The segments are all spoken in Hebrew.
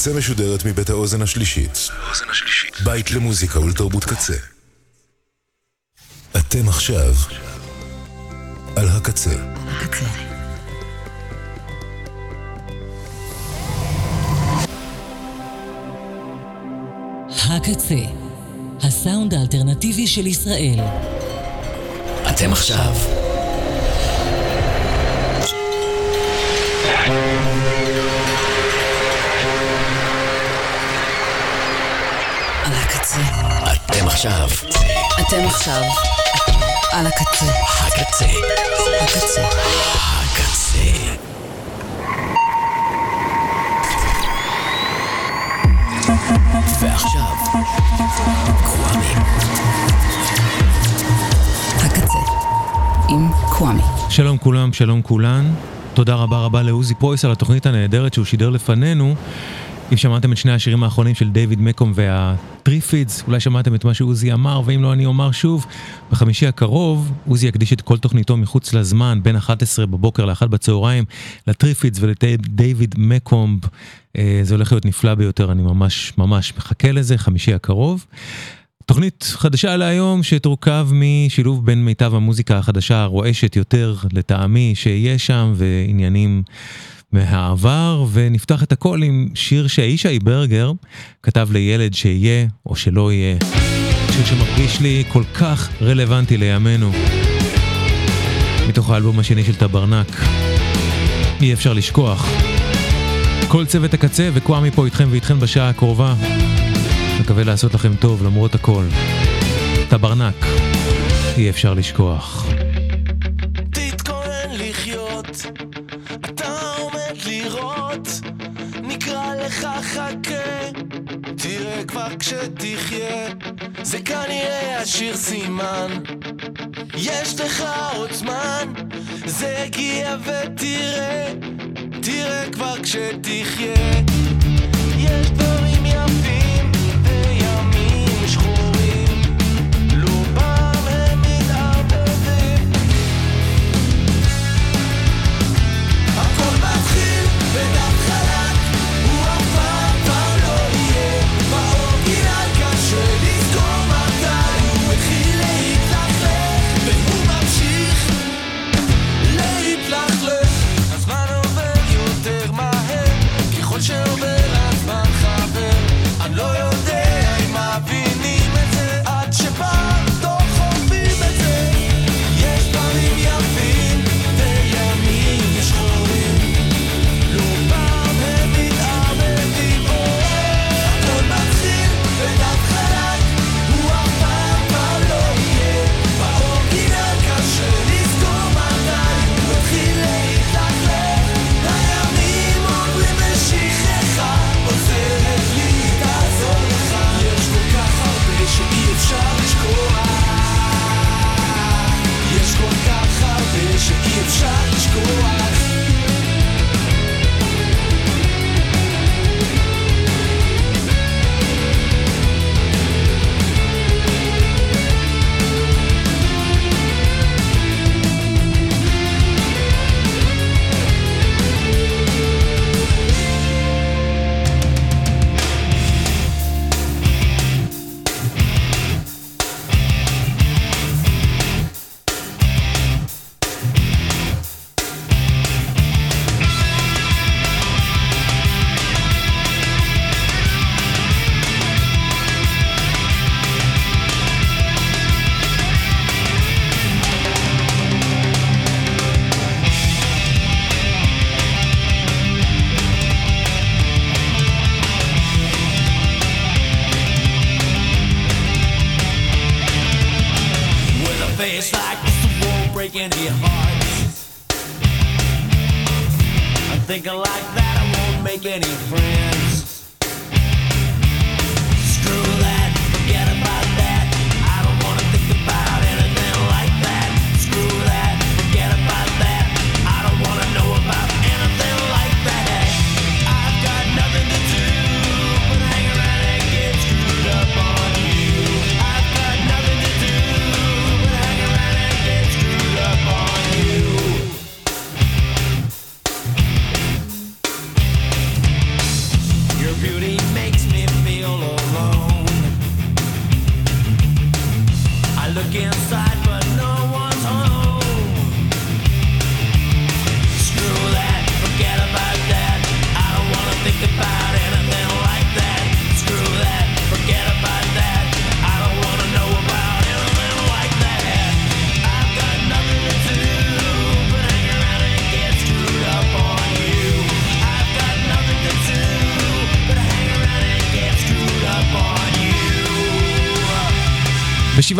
הקצה משודרת מבית האוזן השלישית. בית למוזיקה ולתרבות קצה. אתם עכשיו על הקצה. הקצה. הקצה, הסאונד האלטרנטיבי של ישראל. אתם עכשיו. עכשיו. אתם עכשיו. על הקצה. הקצה. הקצה. הקצה. ועכשיו, קוואמי. הקצה. עם קוואמי. שלום כולם, שלום כולן. תודה רבה רבה לעוזי פרויס על התוכנית הנהדרת שהוא שידר לפנינו. אם שמעתם את שני השירים האחרונים של דיוויד מקומב והטריפידס, אולי שמעתם את מה שעוזי אמר, ואם לא אני אומר שוב, בחמישי הקרוב עוזי יקדיש את כל תוכניתו מחוץ לזמן, בין 11 בבוקר ל-1 בצהריים, לטריפידס ולדיוויד מקומב. אה, זה הולך להיות נפלא ביותר, אני ממש ממש מחכה לזה, חמישי הקרוב. תוכנית חדשה להיום שתורכב משילוב בין מיטב המוזיקה החדשה הרועשת יותר לטעמי שיש שם ועניינים מהעבר ונפתח את הכל עם שיר שישי ברגר כתב לילד שיהיה או שלא יהיה. שיר שמרגיש לי כל כך רלוונטי לימינו. מתוך האלבום השני של טברנק. אי אפשר לשכוח. כל צוות הקצה וקוואמי פה איתכם ואיתכם בשעה הקרובה. מקווה לעשות לכם טוב למרות הכל. טברנק, אי אפשר לשכוח. כבר כשתחיה, זה כנראה השיר סימן, יש לך עוד זמן, זה הגיע ותראה, תראה כבר כשתחיה, יש דברים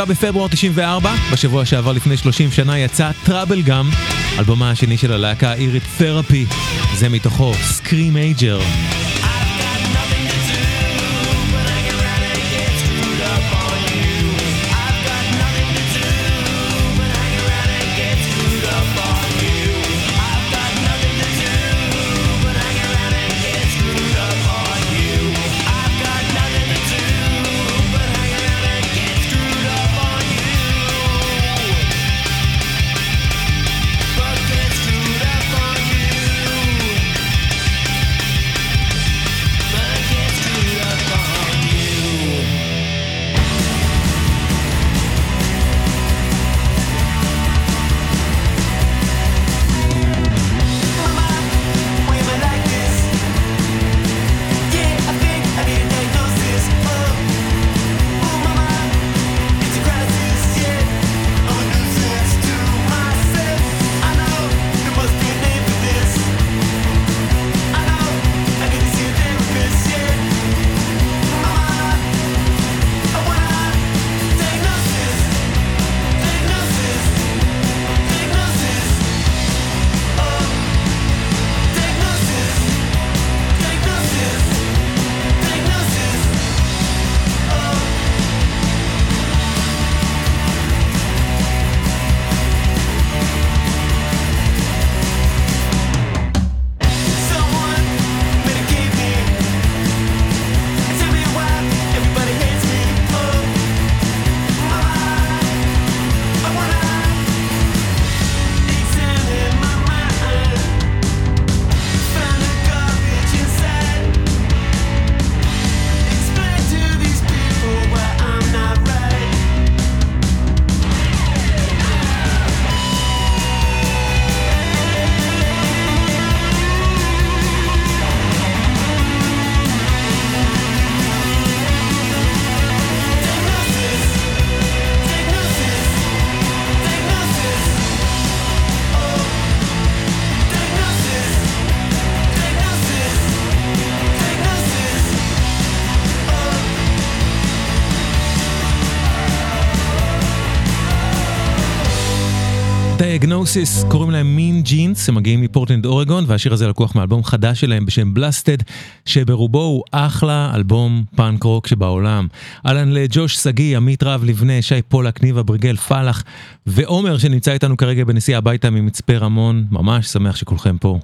ב-7 בפברואר 94, בשבוע שעבר לפני 30 שנה יצא טראבל גם, אלבומה השני של הלהקה האירית תרפי, זה מתוכו סקרים מייג'ר. דיאגנוסיס קוראים להם Mean Jeans, הם מגיעים מפורטלנד אורגון והשיר הזה לקוח מאלבום חדש שלהם בשם Blasted, שברובו הוא אחלה אלבום פאנק רוק שבעולם. אהלן לג'וש שגיא, עמית רב לבנה, שי פולק, ניבה בריגל, פלח ועומר שנמצא איתנו כרגע בנסיעה הביתה ממצפה רמון, ממש שמח שכולכם פה.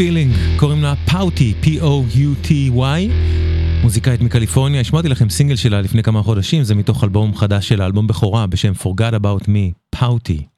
פילינג, קוראים לה פאוטי, P-O-U-T-Y, מוזיקאית מקליפורניה, השמעתי לכם סינגל שלה לפני כמה חודשים, זה מתוך אלבום חדש שלה, אלבום בכורה בשם Forgot About Me, פאוטי.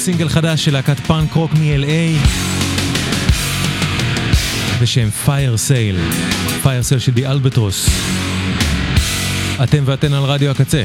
סינגל חדש של להקת פאנק רוק מ-LA בשם Fire Sale, Fire Sale של The Albatross. אתם ואתן על רדיו הקצה.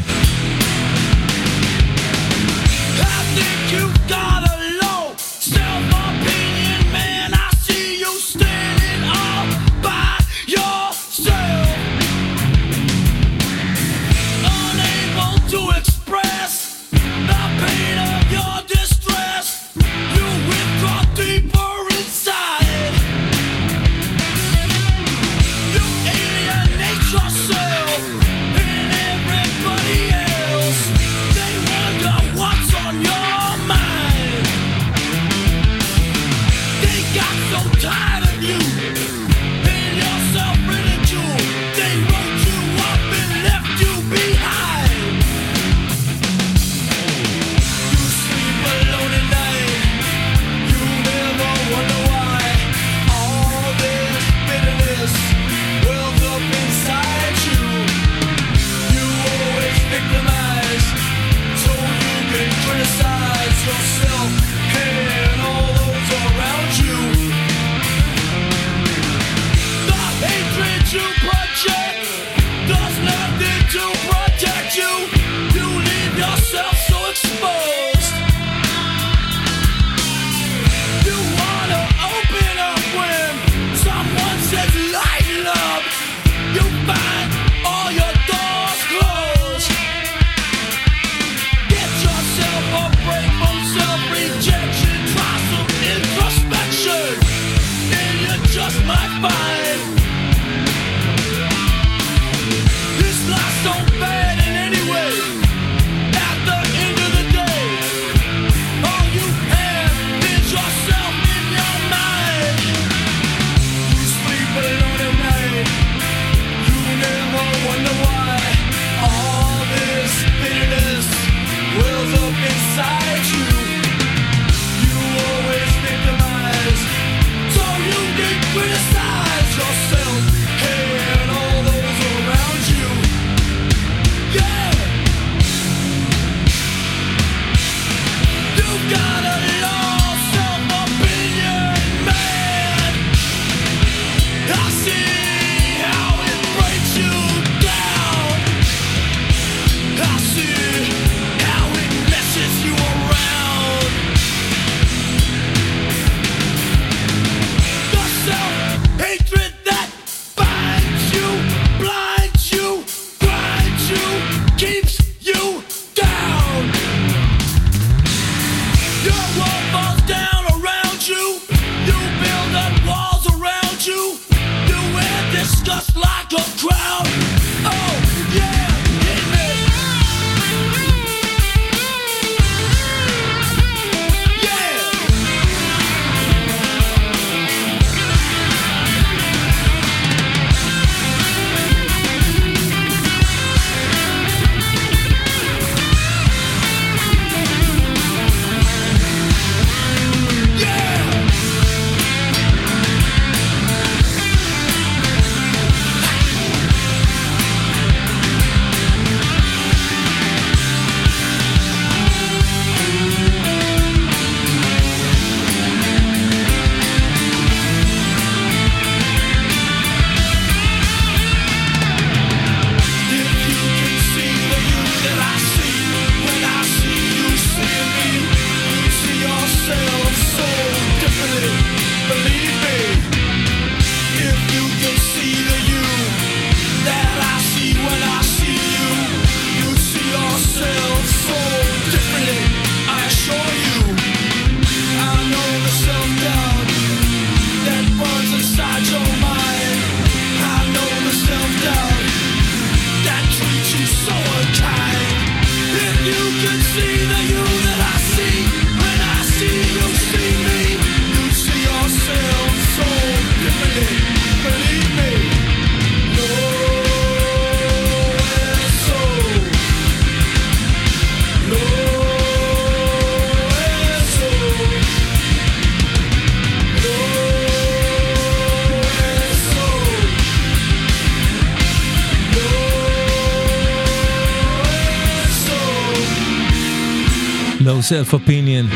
Low Self Opinion,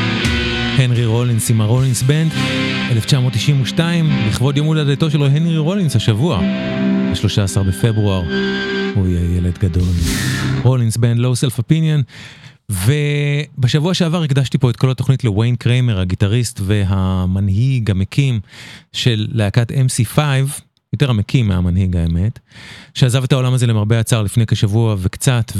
הנרי רולינס עם הרולינס בנד, 1992, לכבוד יום הולדתו שלו הנרי רולינס השבוע, ב-13 בפברואר, הוא יהיה ילד גדול. רולינס בנד, Low Self Opinion, ובשבוע שעבר הקדשתי פה את כל התוכנית לוויין קריימר, הגיטריסט והמנהיג, המקים של להקת MC5, יותר המקים מהמנהיג האמת, שעזב את העולם הזה למרבה הצער לפני כשבוע וקצת,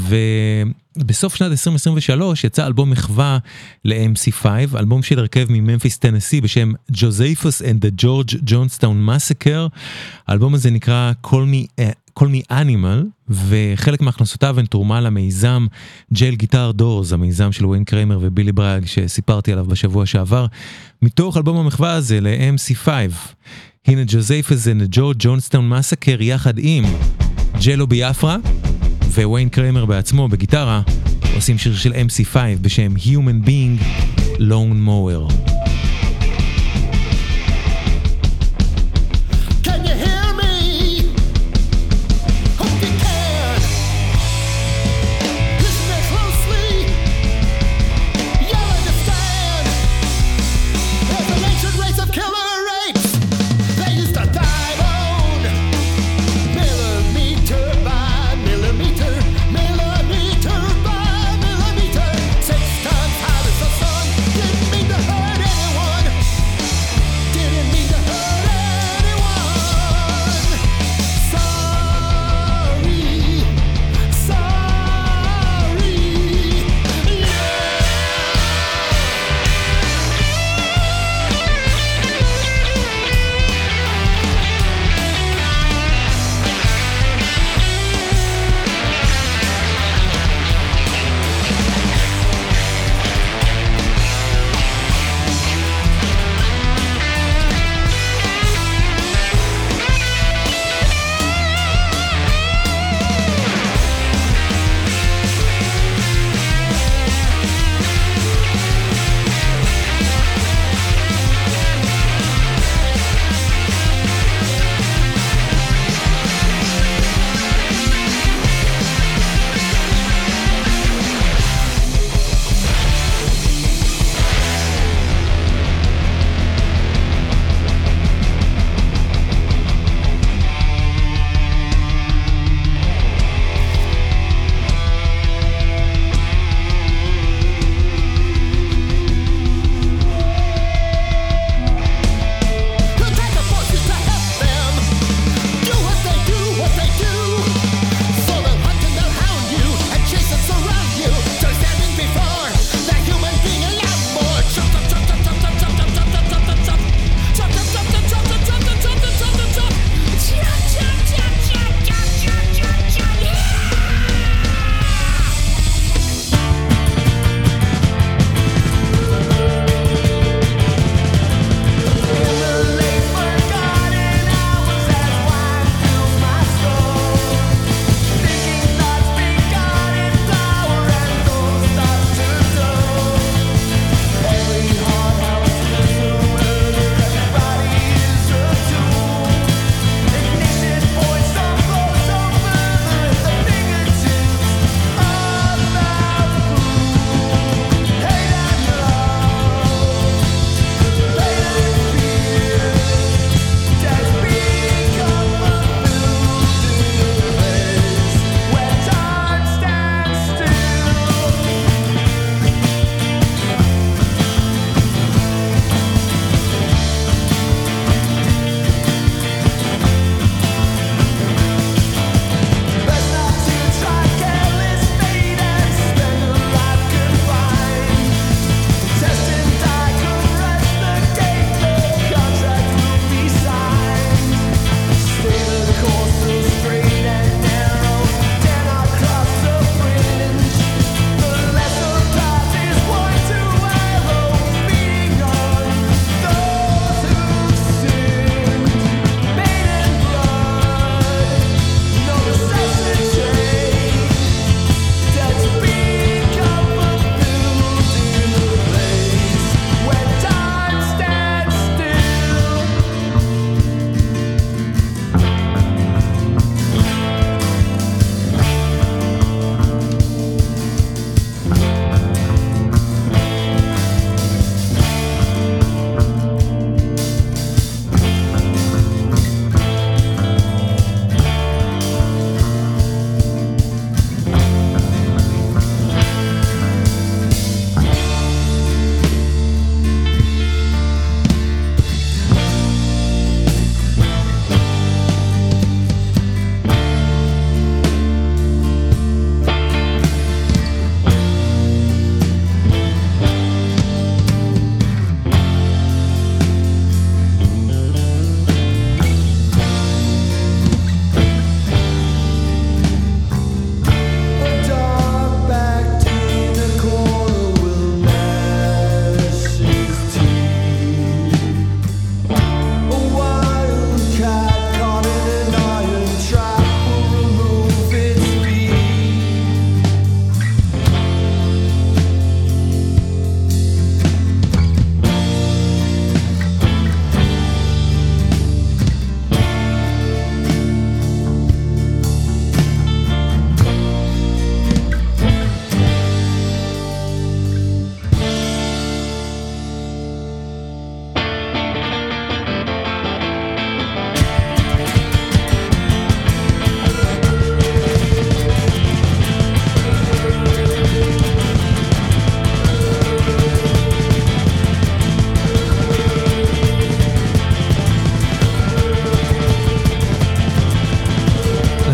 ובסוף שנת 2023 יצא אלבום מחווה ל-MC5, אלבום של הרכב מממפיס טנסי בשם Josephus and the George Jonestown Massacre, האלבום הזה נקרא Call Me, Call Me Animal, וחלק מהכנסותיו הן תרומה למיזם Jail Guitar Doors, המיזם של וויין קריימר ובילי ברג שסיפרתי עליו בשבוע שעבר, מתוך אלבום המחווה הזה ל-MC5. הנה Josephus ו George Jonestown Massacre יחד עם ג'לו ביאפרה וויין קריימר בעצמו בגיטרה עושים שיר של MC5 בשם Human Being Lone Mower.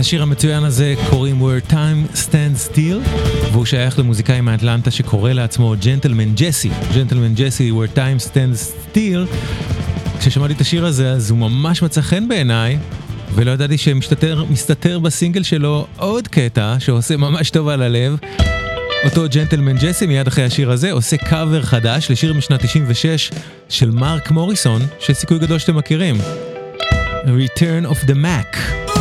לשיר המצוין הזה קוראים Where Time Stands Still, והוא שייך למוזיקאי מאטלנטה שקורא לעצמו ג'נטלמן ג'סי. ג'נטלמן ג'סי, Where Time Stands Still. כששמעתי את השיר הזה אז הוא ממש מצא חן בעיניי, ולא ידעתי שמסתתר בסינגל שלו עוד קטע שעושה ממש טוב על הלב. אותו ג'נטלמן ג'סי מיד אחרי השיר הזה עושה קאבר חדש לשיר משנת 96 של מרק מוריסון, שיש סיכוי גדול שאתם מכירים. Return of the Mac.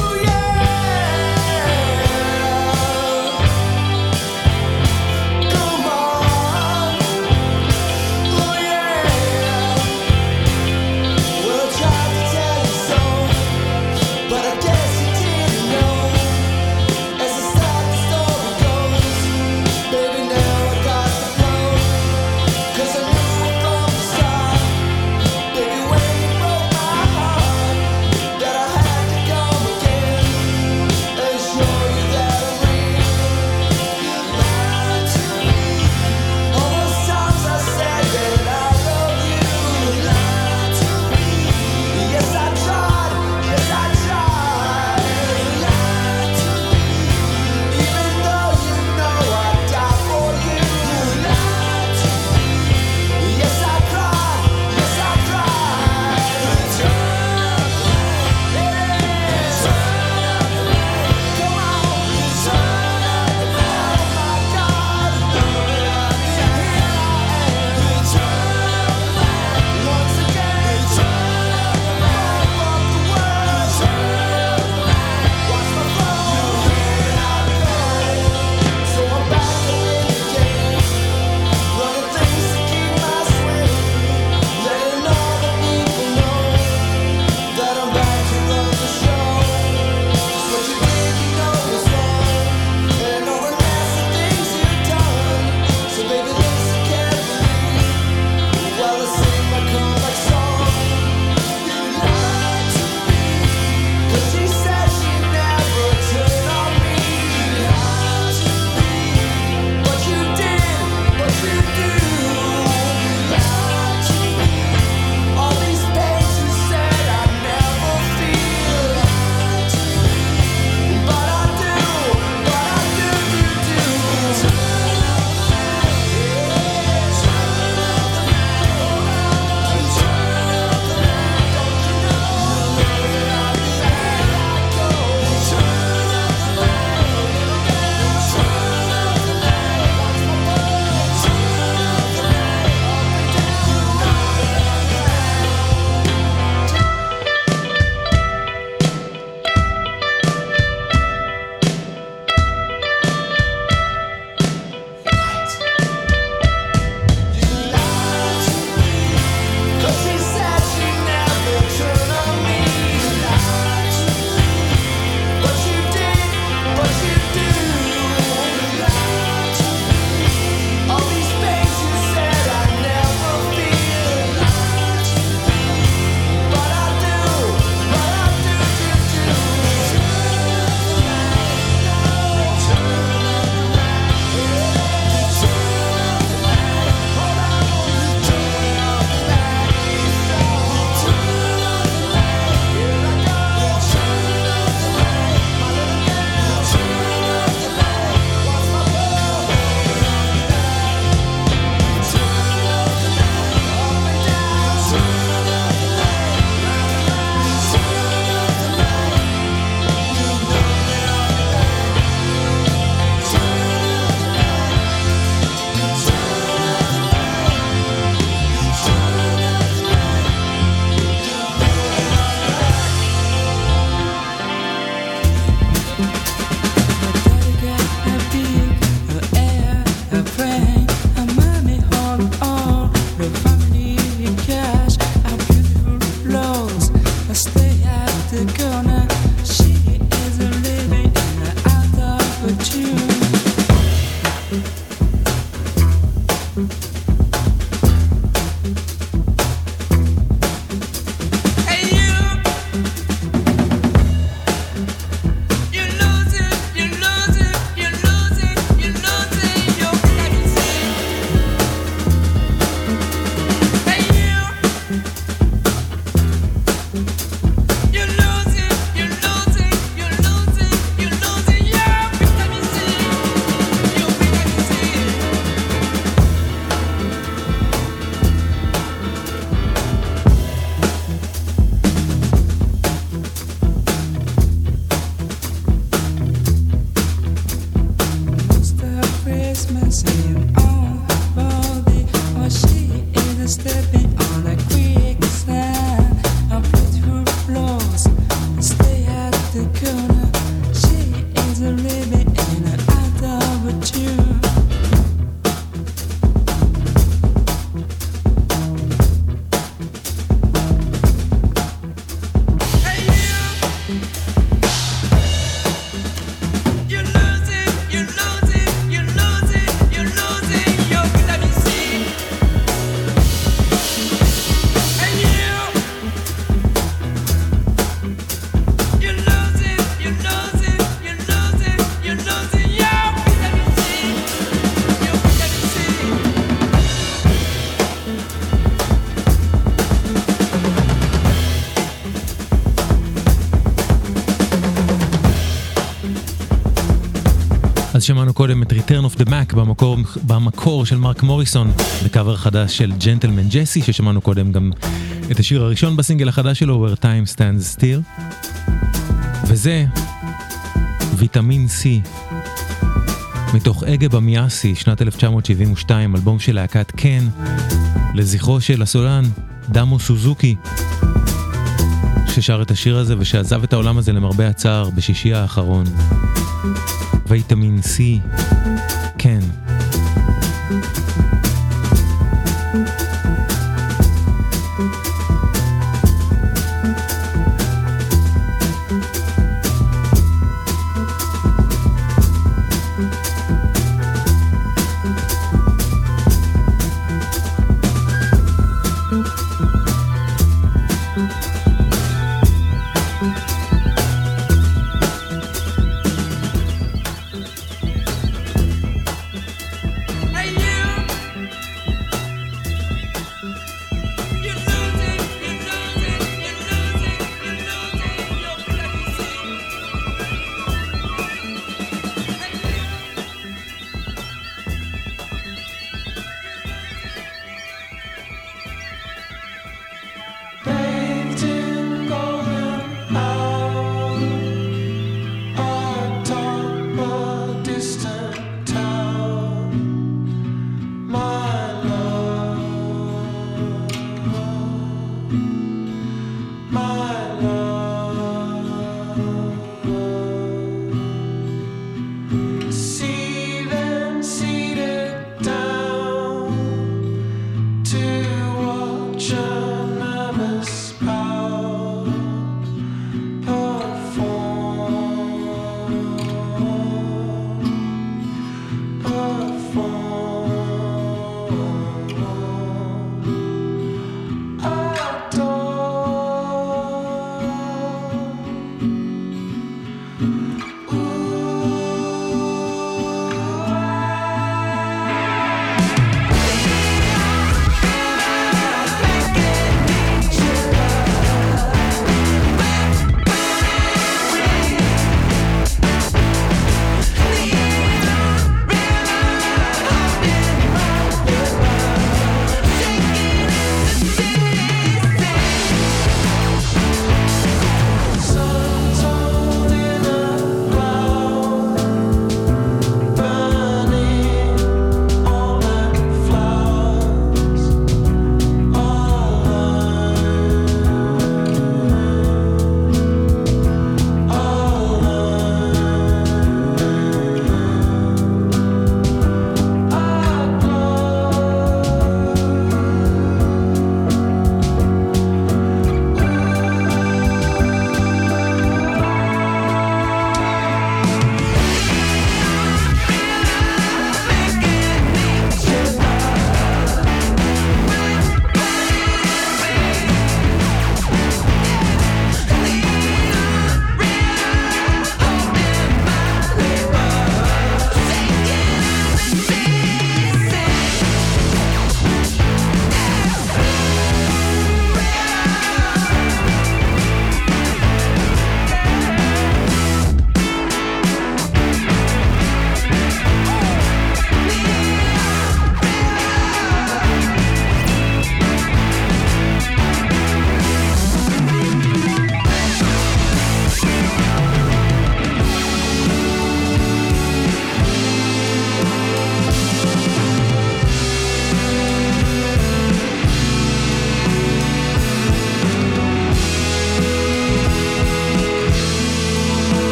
קודם את Return of the Mac במקור, במקור של מרק מוריסון, בקאבר חדש של ג'נטלמן ג'סי, ששמענו קודם גם את השיר הראשון בסינגל החדש שלו, Where Time Stands Still. וזה ויטמין C, מתוך אגה במיאסי, שנת 1972, אלבום של להקת קן, לזכרו של הסולן דמו סוזוקי, ששר את השיר הזה ושעזב את העולם הזה למרבה הצער בשישי האחרון. ויטמין C, כן.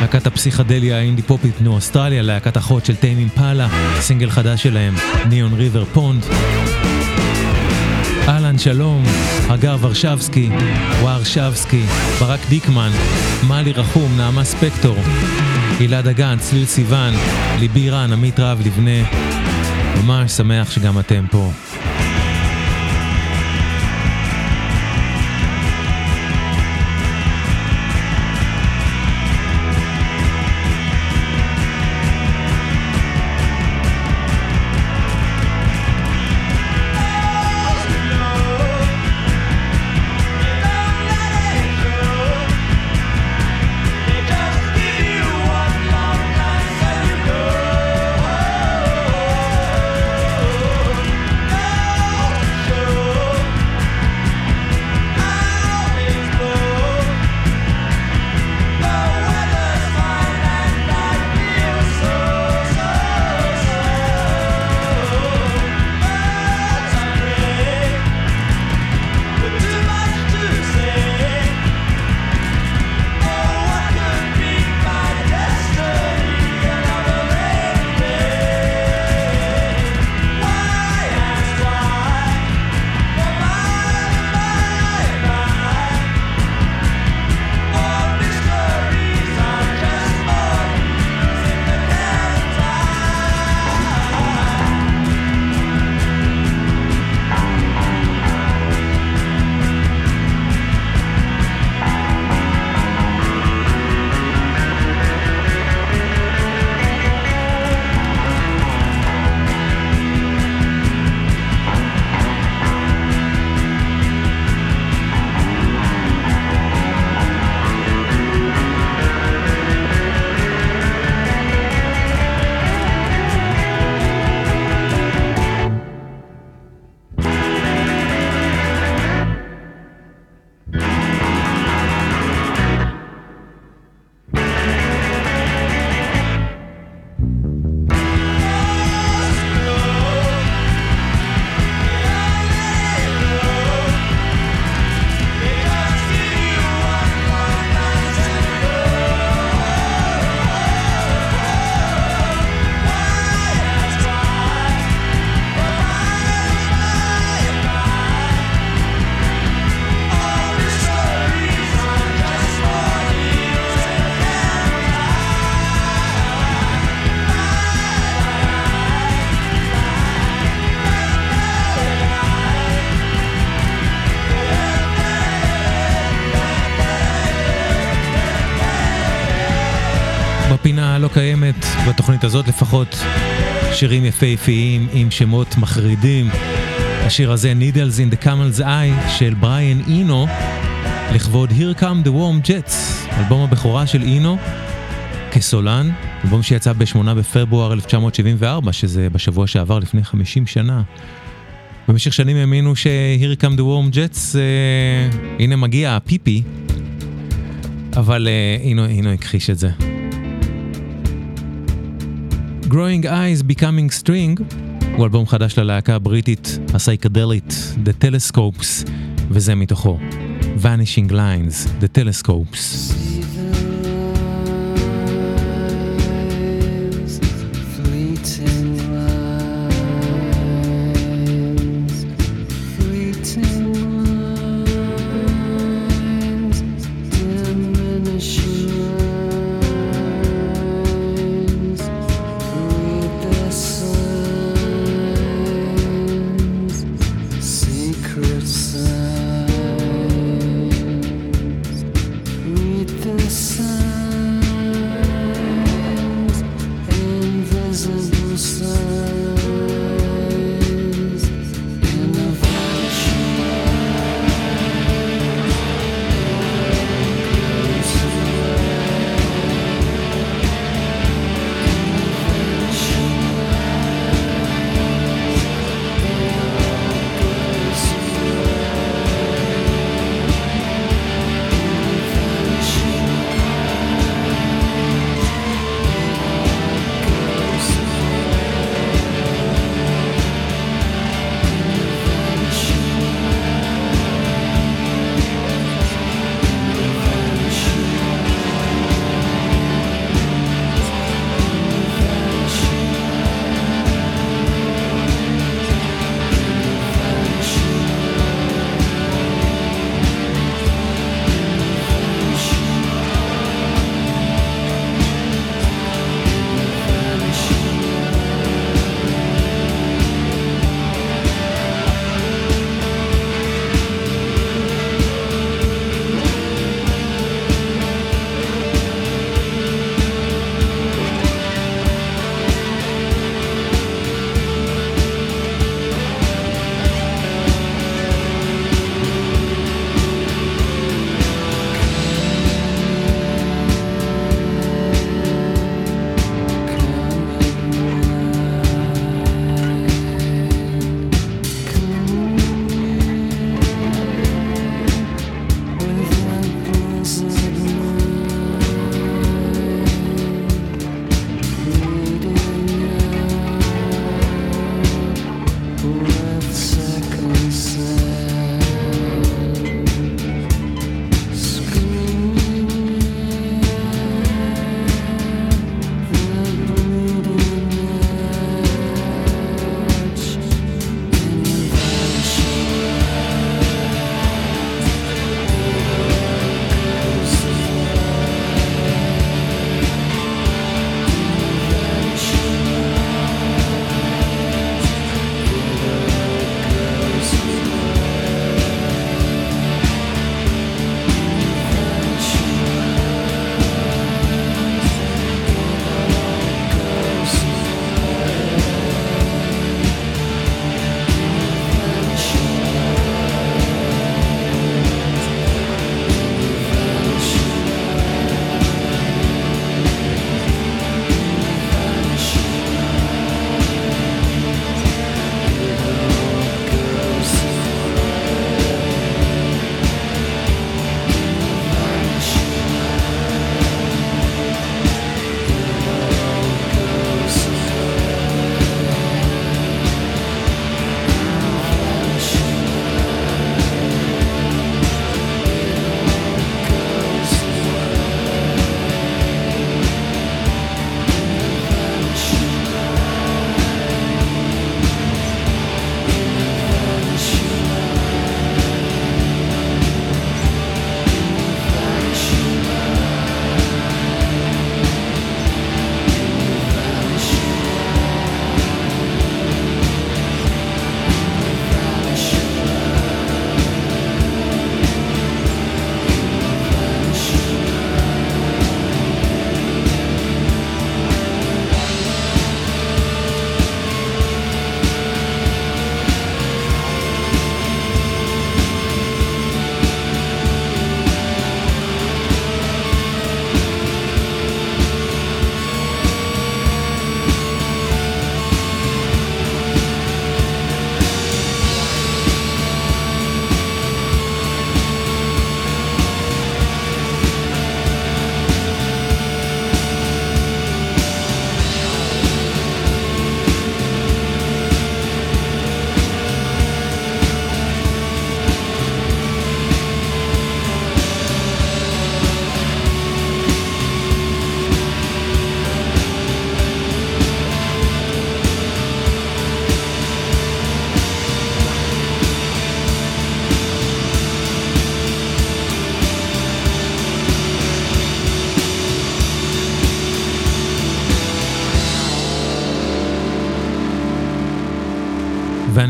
להקת הפסיכדליה האינדי פופית ניו אוסטרליה, להקת אחות של טיימים פאלה, סינגל חדש שלהם, ניון ריבר פונד. אהלן שלום, הגר ורשבסקי, ורשבסקי, ברק דיקמן, מאלי רחום, נעמה ספקטור, הילה דגן, צליל סיוון, ליבי רן, עמית רב לבנה. ממש שמח שגם אתם פה. בתוכנית הזאת לפחות, שירים יפהפיים עם שמות מחרידים. השיר הזה, Needles in the Camel's Eye, של בריאן אינו, לכבוד Here Come the Warm Jets, אלבום הבכורה של אינו, כסולן, אלבום שיצא ב-8 בפברואר 1974, שזה בשבוע שעבר לפני 50 שנה. במשך שנים האמינו ש-Here Come the Warm Jets, אה, הנה מגיע הפיפי, אבל אה, אינו, אינו הכחיש את זה. Growing Eyes Becoming String הוא אלבום חדש ללהקה הבריטית הסייקדלית The Telescopes וזה מתוכו Vanishing Lines The Telescopes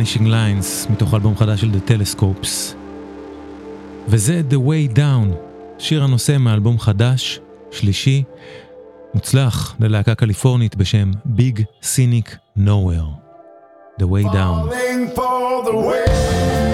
Vanishing Lines, מתוך אלבום חדש של The Telescopes. וזה The Way Down, שיר הנושא מאלבום חדש, שלישי, מוצלח ללהקה קליפורנית בשם Big Cynic Nowhere. The Way Down. Falling for the way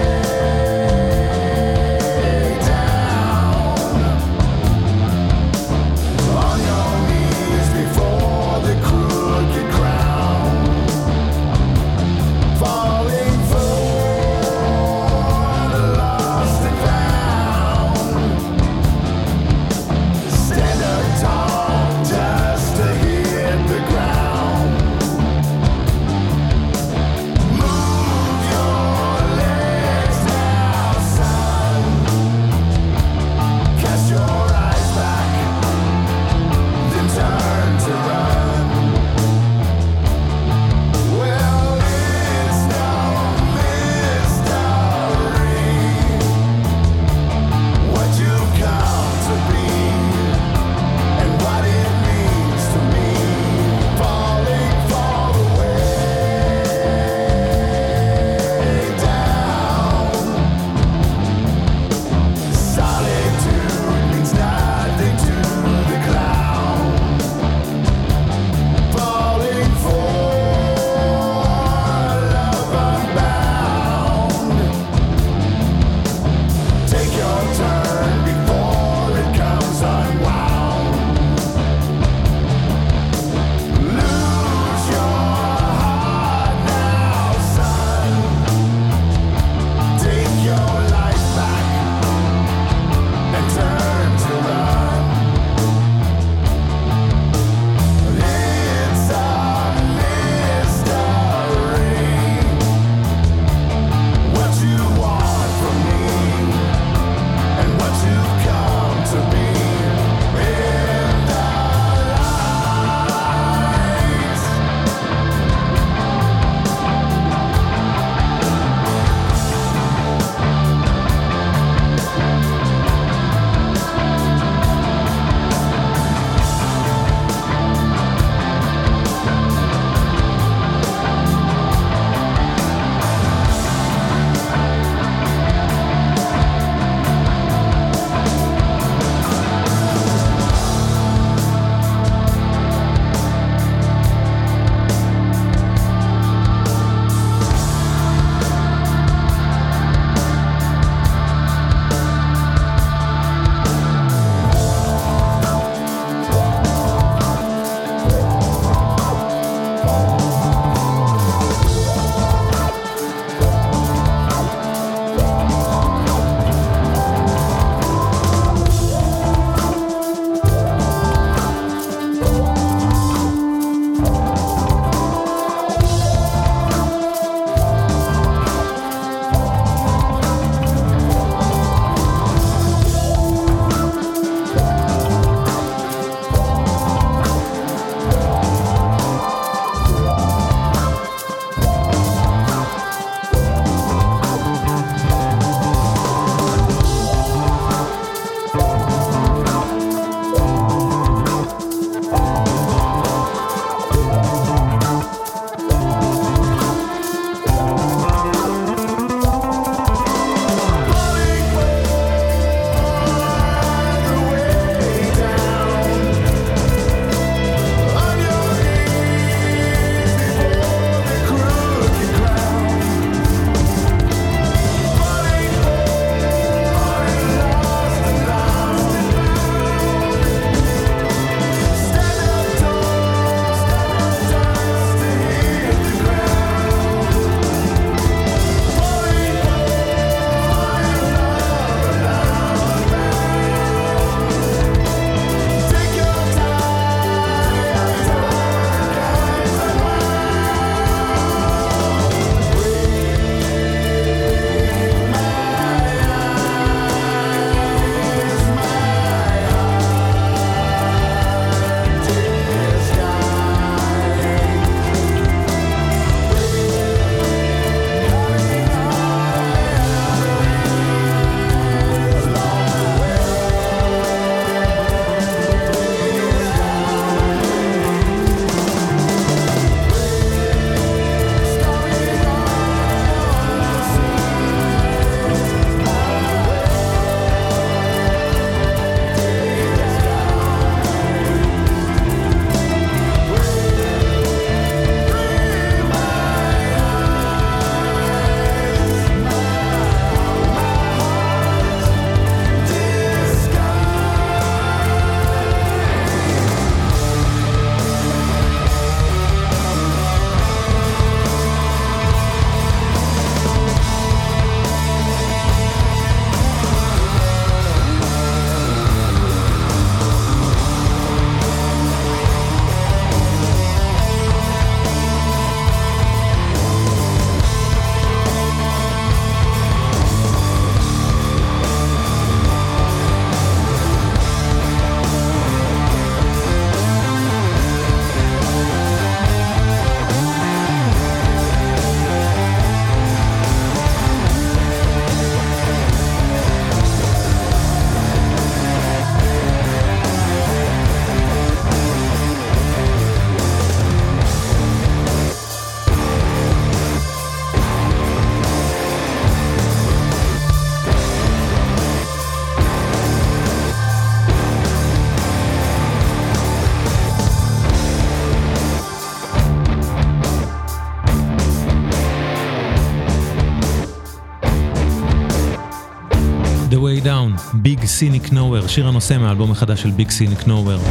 Cynic Nowhere, שיר הנושא מהאלבום החדש של Big Cynic Nowhere.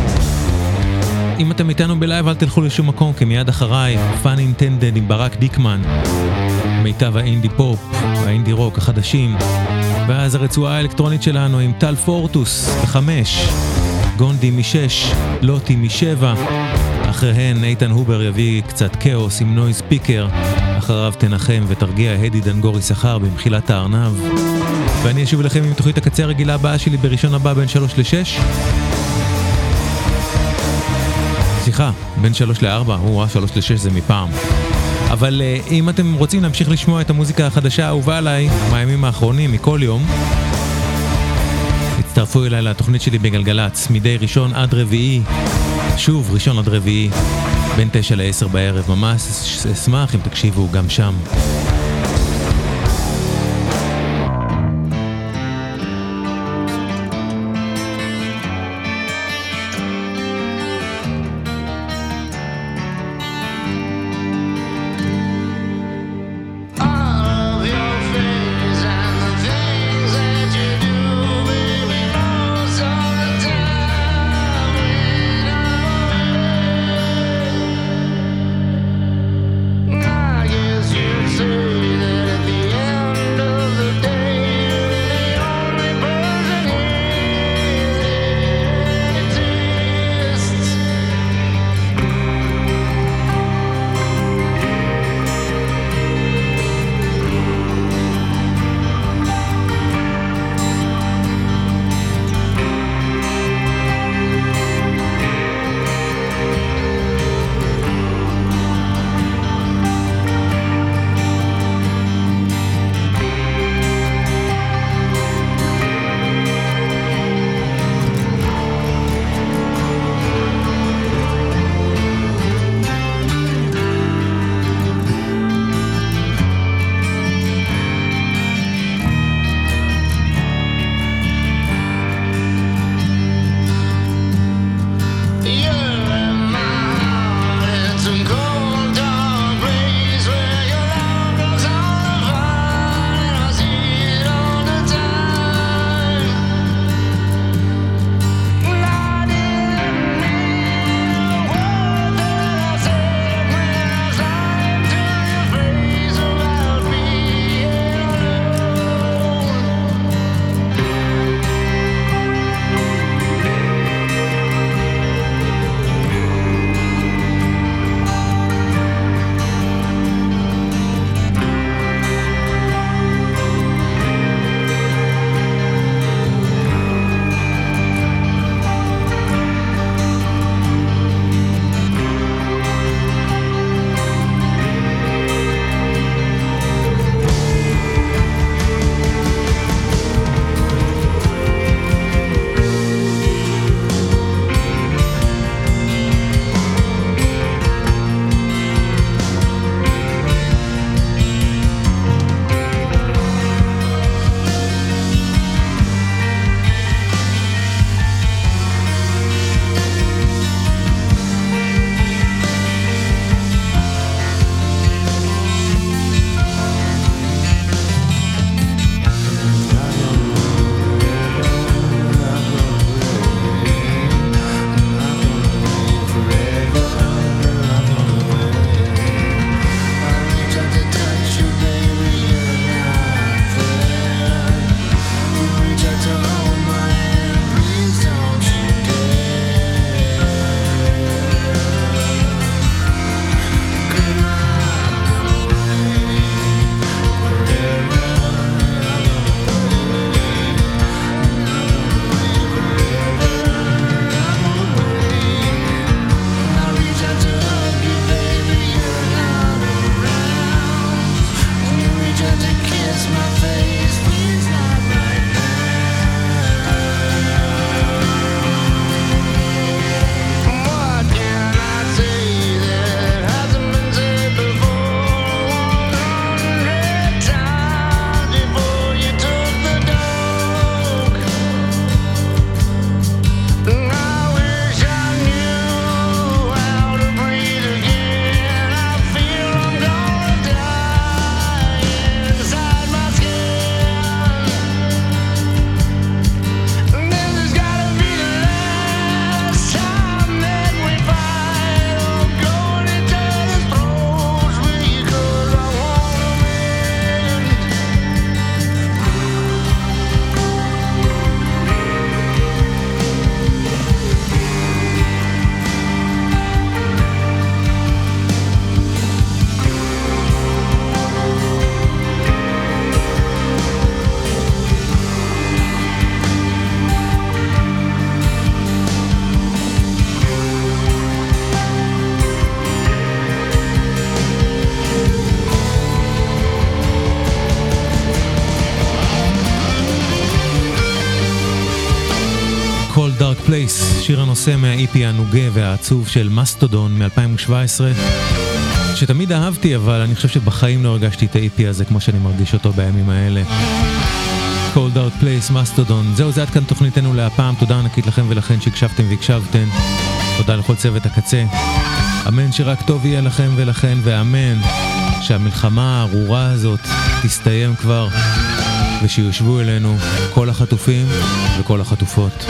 אם אתם איתנו בלייב אל תלכו לשום מקום, כי מיד אחריי, Pun Intended עם ברק דיקמן, מיטב האינדי פופ, האינדי רוק החדשים, ואז הרצועה האלקטרונית שלנו עם טל פורטוס בחמש, גונדי משש, לוטי משבע, אחריהן איתן הובר יביא קצת כאוס עם Noise Picker, אחריו תנחם ותרגיע הדי דנגורי שכר במחילת הארנב. ואני אשוב אליכם עם תוכנית הקצה הרגילה הבאה שלי בראשון הבא בין 3 ל-6. סליחה, בין 3 ל-4, או 3 ל-6 זה מפעם. אבל uh, אם אתם רוצים להמשיך לשמוע את המוזיקה החדשה האהובה עליי מהימים האחרונים, מכל יום, הצטרפו אליי לתוכנית שלי בגלגלצ, מדי ראשון עד רביעי, שוב ראשון עד רביעי, בין 9 ל-10 בערב, ממש אשמח אם תקשיבו גם שם. שיר הנושא מה-EP הנוגה והעצוב של מסטודון מ-2017, שתמיד אהבתי, אבל אני חושב שבחיים לא הרגשתי את ה-EP הזה כמו שאני מרגיש אותו בימים האלה. Cold Dark Place, מסטודון. זהו, זה עד כאן תוכניתנו להפעם. תודה ענקית לכם ולכן שהקשבתם והקשבתן. תודה לכל צוות הקצה. אמן שרק טוב יהיה לכם ולכן, ואמן שהמלחמה הארורה הזאת תסתיים כבר, ושיושבו אלינו כל החטופים וכל החטופות.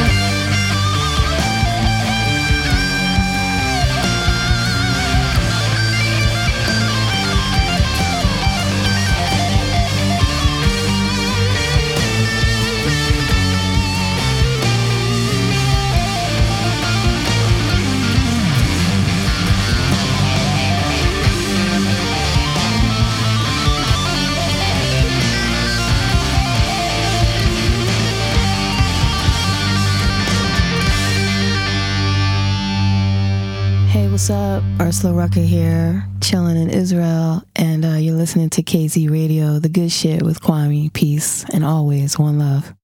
Up? Ursula Rucker here, chilling in Israel, and uh, you're listening to KZ Radio, the good shit with Kwame. Peace, and always one love.